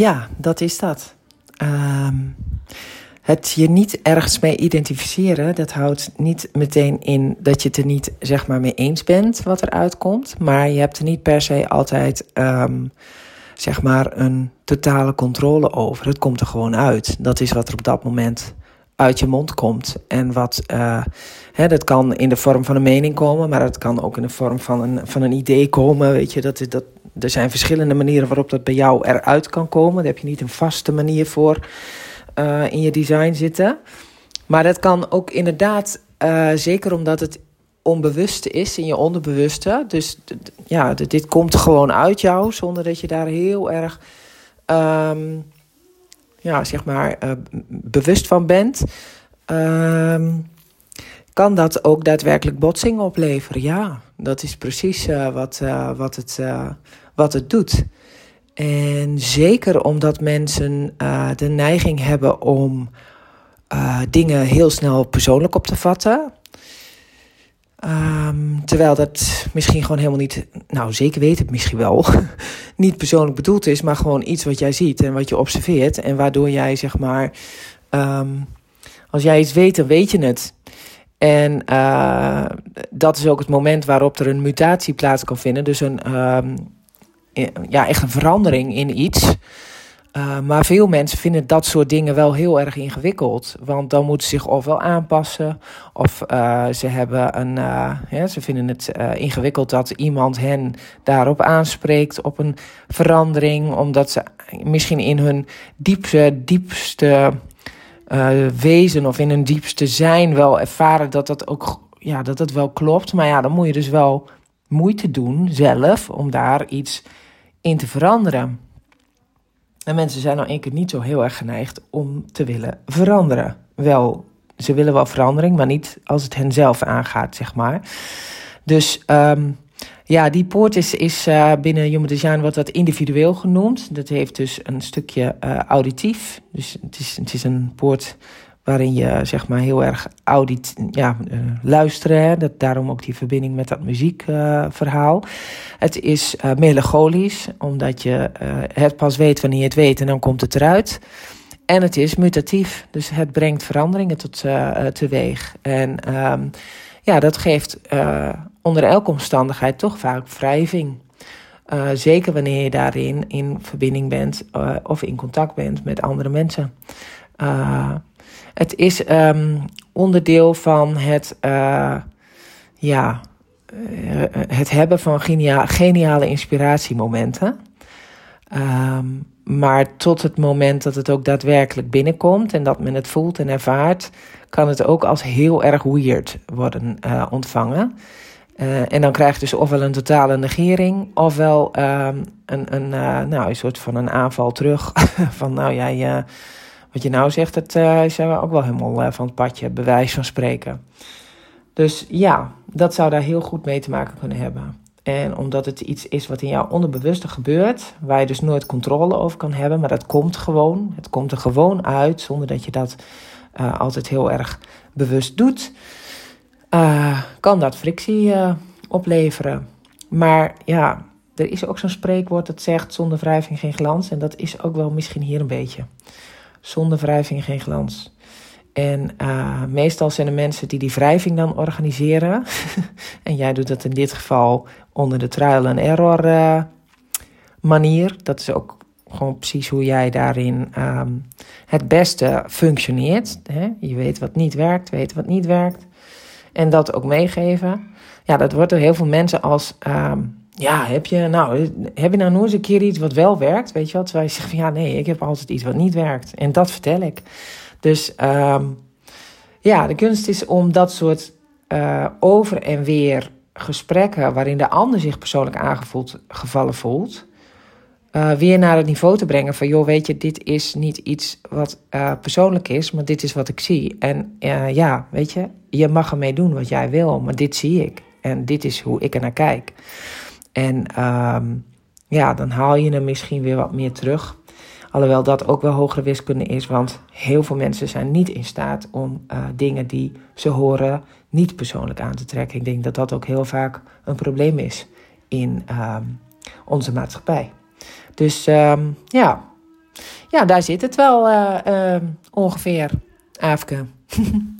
Ja, dat is dat. Ehm, het je niet ergens mee identificeren, dat houdt niet meteen in dat je het er niet zeg maar mee eens bent wat er uitkomt. Maar je hebt er niet per se altijd ehm, zeg maar een totale controle over. Het komt er gewoon uit. Dat is wat er op dat moment uit je mond komt. En wat, uh, hè, dat kan in de vorm van een mening komen, maar het kan ook in de vorm van een, van een idee komen. Weet je, dat, dat, er zijn verschillende manieren waarop dat bij jou eruit kan komen. Daar heb je niet een vaste manier voor uh, in je design zitten. Maar dat kan ook inderdaad, uh, zeker omdat het onbewust is in je onderbewuste. Dus ja, dit komt gewoon uit jou zonder dat je daar heel erg. Um, ja, zeg maar, uh, bewust van bent, uh, kan dat ook daadwerkelijk botsingen opleveren. Ja, dat is precies uh, wat, uh, wat, het, wat het doet. En zeker omdat mensen de neiging hebben om dingen heel snel persoonlijk op te vatten. Um, terwijl dat misschien gewoon helemaal niet, nou zeker weet het misschien wel, niet persoonlijk bedoeld is, maar gewoon iets wat jij ziet en wat je observeert. En waardoor jij zeg maar, um, als jij iets weet, dan weet je het. En uh, dat is ook het moment waarop er een mutatie plaats kan vinden. Dus een, um, ja, echt een verandering in iets. Uh, maar veel mensen vinden dat soort dingen wel heel erg ingewikkeld. Want dan moeten ze zich ofwel aanpassen. Of uh, ze, hebben een, ja, ze vinden het ingewikkeld dat iemand hen daarop aanspreekt. Op een verandering. Omdat ze misschien in hun diepste, diepste wezen of in hun diepste zijn wel ervaren dat dat ook ja, dat het wel klopt. Maar ja, dan moet je dus wel moeite doen zelf om daar iets in te veranderen. En mensen zijn nou één keer niet zo heel erg geneigd om te willen veranderen. Wel, ze willen wel verandering, maar niet als het hen zelf aangaat, zeg maar. Dus um, ja, die poort is, is uh, binnen Human Design wordt dat individueel genoemd. Dat heeft dus een stukje uh, auditief. Dus het is, het is een poort waarin je zeg maar heel erg audit, ja, uh, luisteren. Dat, daarom ook die verbinding met dat muziekverhaal. Het is melancholisch, omdat je het pas weet wanneer je het weet en dan komt het eruit. En het is mutatief, dus het brengt veranderingen tot teweeg. En um, ja, dat geeft onder elke omstandigheid toch vaak wrijving. Uh, zeker wanneer je daarin in verbinding bent uh, of in contact bent met andere mensen. Uh, het is um, onderdeel van het, ja, het hebben van genia geniale inspiratiemomenten. Um, maar tot het moment dat het ook daadwerkelijk binnenkomt en dat men het voelt en ervaart, kan het ook als heel erg weird worden ontvangen. Uh, en dan krijg je dus ofwel een totale negering, ofwel um, een, een, uh, nou, een soort van een aanval terug. van nou jij, wat je nou zegt, dat uh, is ook wel helemaal van het padje, bewijs van spreken. Dus ja, dat zou daar heel goed mee te maken kunnen hebben. En omdat het iets is wat in jouw onderbewuste gebeurt, waar je dus nooit controle over kan hebben, maar dat komt gewoon. Het komt er gewoon uit, zonder dat je dat altijd heel erg bewust doet. Kan dat frictie opleveren. Maar ja, er is ook zo'n spreekwoord dat zegt: zonder wrijving geen glans. En dat is ook wel misschien hier een beetje. Zonder wrijving geen glans. En uh, meestal zijn er mensen die die wrijving dan organiseren. en jij doet dat in dit geval onder de trial and error manier. Dat is ook gewoon precies hoe jij daarin um, het beste functioneert. Hè? Je weet wat niet werkt, weet wat niet werkt. En dat ook meegeven. Ja, dat wordt door heel veel mensen als um, ja, heb je nou, heb je nou nooit eens een keer iets wat wel werkt? Weet je wat? Terwijl je zegt van ja, nee, ik heb altijd iets wat niet werkt. En dat vertel ik. Dus um, ja, de kunst is om dat soort uh, over en weer gesprekken waarin de ander zich persoonlijk aangevallen voelt, uh, weer naar het niveau te brengen van joh, weet je, dit is niet iets wat uh, persoonlijk is, maar dit is wat ik zie. En ja, weet je, je mag ermee doen wat jij wil, maar dit zie ik. En dit is hoe ik er naar kijk. En um, ja, dan haal je hem misschien weer wat meer terug. Alhoewel dat ook wel hogere wiskunde is, want heel veel mensen zijn niet in staat om dingen die ze horen niet persoonlijk aan te trekken. Ik denk dat dat ook heel vaak een probleem is in um, onze maatschappij. Dus um, ja, ja, daar zit het wel uh, uh, ongeveer, Aafke.